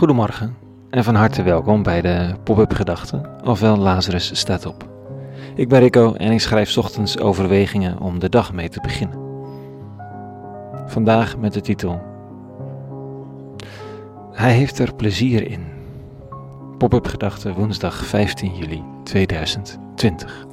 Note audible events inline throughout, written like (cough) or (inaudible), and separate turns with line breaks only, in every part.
Goedemorgen en van harte welkom bij de Pop-up Gedachten, ofwel Lazarus staat op. Ik ben Rico en ik schrijf ochtends overwegingen om de dag mee te beginnen. Vandaag met de titel Hij heeft er plezier in. Pop-up Gedachten woensdag 15 juli 2020.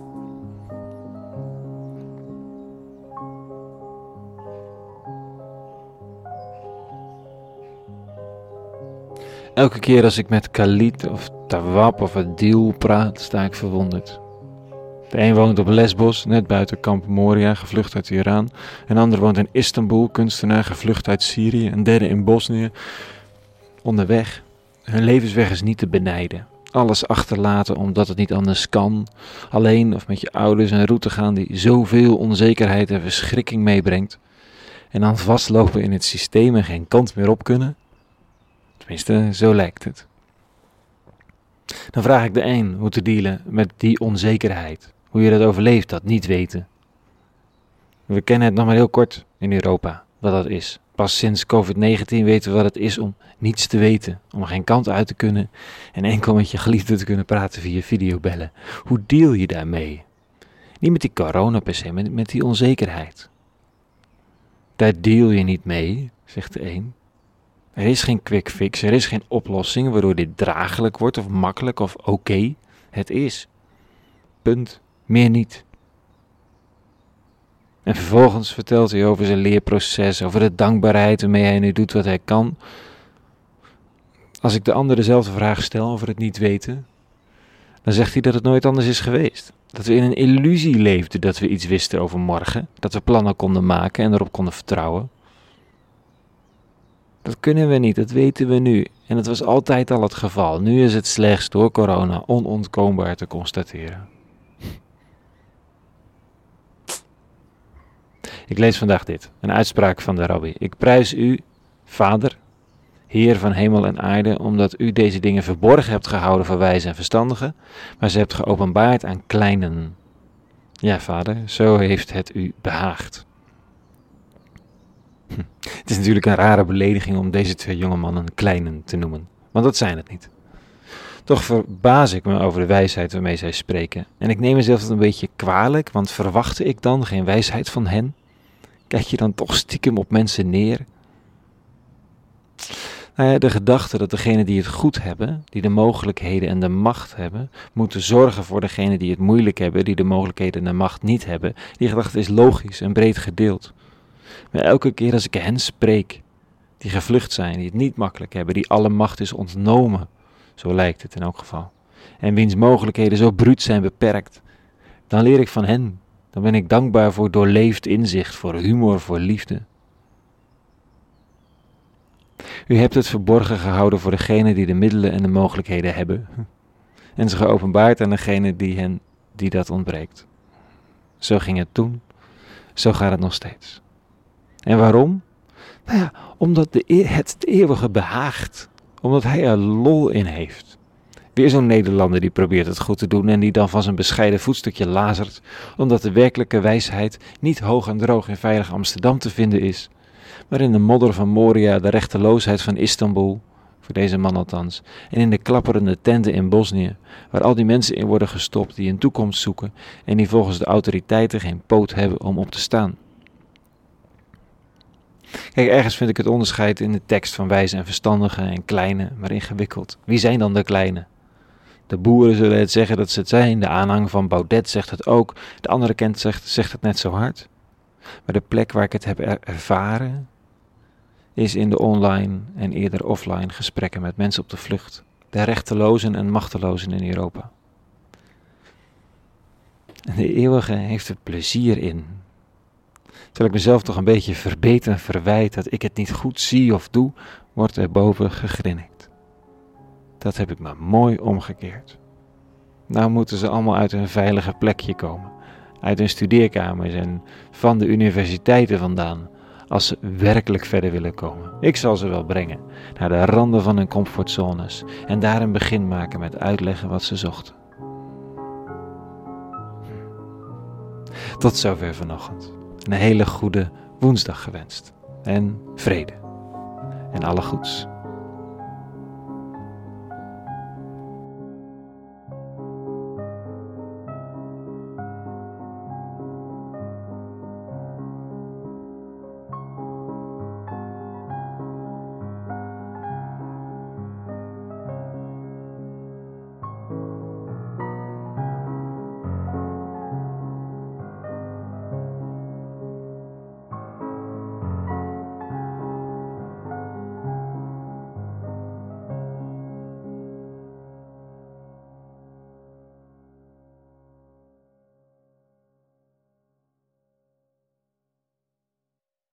Elke keer als ik met Khalid of Tawab of Adil praat, sta ik verwonderd. De een woont op Lesbos, net buiten kamp Moria, gevlucht uit Iran. Een ander woont in Istanbul, kunstenaar, gevlucht uit Syrië. Een derde in Bosnië, onderweg. Hun levensweg is niet te benijden. Alles achterlaten omdat het niet anders kan. Alleen of met je ouders een route gaan die zoveel onzekerheid en verschrikking meebrengt. En dan vastlopen in het systeem en geen kant meer op kunnen. Tenminste, zo lijkt het. Dan vraag ik de een hoe te dealen met die onzekerheid. Hoe je dat overleeft, dat niet weten. We kennen het nog maar heel kort in Europa, wat dat is. Pas sinds COVID-19 weten we wat het is om niets te weten, om geen kant uit te kunnen en enkel met je geliefde te kunnen praten via videobellen. Hoe deal je daarmee? Niet met die corona per se, maar met die onzekerheid. Daar deal je niet mee, zegt de een. Er is geen quick fix, er is geen oplossing waardoor dit draaglijk wordt of makkelijk of oké. Het is. Punt. Meer niet. En vervolgens vertelt hij over zijn leerproces, over de dankbaarheid waarmee hij nu doet wat hij kan. Als ik de ander dezelfde vraag stel over het niet weten, dan zegt hij dat het nooit anders is geweest. Dat we in een illusie leefden dat we iets wisten over morgen, dat we plannen konden maken en erop konden vertrouwen. Dat kunnen we niet, dat weten we nu. En dat was altijd al het geval. Nu is het slechts door corona onontkoombaar te constateren. Ik lees vandaag dit, een uitspraak van de rabbi. Ik prijs u, Vader, Heer van hemel en aarde, omdat u deze dingen verborgen hebt gehouden voor wijzen en verstandigen, maar ze hebt geopenbaard aan kleinen. Ja, Vader, zo heeft het u behaagd. Is natuurlijk een rare belediging om deze twee jonge mannen kleinen te noemen, want dat zijn het niet. Toch verbaas ik me over de wijsheid waarmee zij spreken. En ik neem mezelf dat een beetje kwalijk, want verwachtte ik dan geen wijsheid van hen? Kijk je dan toch stiekem op mensen neer? Nou ja, de gedachte dat degenen die het goed hebben, die de mogelijkheden en de macht hebben, moeten zorgen voor degenen die het moeilijk hebben, die de mogelijkheden en de macht niet hebben, die gedachte is logisch en breed gedeeld. Maar elke keer als ik hen spreek, die gevlucht zijn, die het niet makkelijk hebben, die alle macht is ontnomen, zo lijkt het in elk geval, en wiens mogelijkheden zo bruut zijn beperkt, dan leer ik van hen. Dan ben ik dankbaar voor doorleefd inzicht, voor humor, voor liefde. U hebt het verborgen gehouden voor degenen die de middelen en de mogelijkheden hebben, (laughs) en ze geopenbaard aan degene die hen die dat ontbreekt. Zo ging het toen, zo gaat het nog steeds. En waarom? Nou ja, omdat de, het het eeuwige behaagt. Omdat hij er lol in heeft. Weer zo'n Nederlander die probeert het goed te doen en die dan van zijn bescheiden voetstukje lazert, omdat de werkelijke wijsheid niet hoog en droog in veilig Amsterdam te vinden is, maar in de modder van Moria, de rechteloosheid van Istanbul, voor deze man althans, en in de klapperende tenten in Bosnië, waar al die mensen in worden gestopt die een toekomst zoeken en die volgens de autoriteiten geen poot hebben om op te staan. Kijk, ergens vind ik het onderscheid in de tekst van wijze en verstandige en kleine, maar ingewikkeld. Wie zijn dan de kleine? De boeren zullen het zeggen dat ze het zijn, de aanhang van Baudet zegt het ook, de andere kent zegt, zegt het net zo hard. Maar de plek waar ik het heb ervaren, is in de online en eerder offline gesprekken met mensen op de vlucht, de rechtelozen en machtelozen in Europa. En de eeuwige heeft er plezier in Terwijl ik mezelf toch een beetje verbeter en verwijt dat ik het niet goed zie of doe, wordt er boven gegrinnikt. Dat heb ik maar mooi omgekeerd. Nou moeten ze allemaal uit een veilige plekje komen, uit hun studeerkamers en van de universiteiten vandaan, als ze werkelijk verder willen komen. Ik zal ze wel brengen naar de randen van hun comfortzones en daar een begin maken met uitleggen wat ze zochten. Tot zover vanochtend een hele goede woensdag gewenst. En vrede. En alle goeds.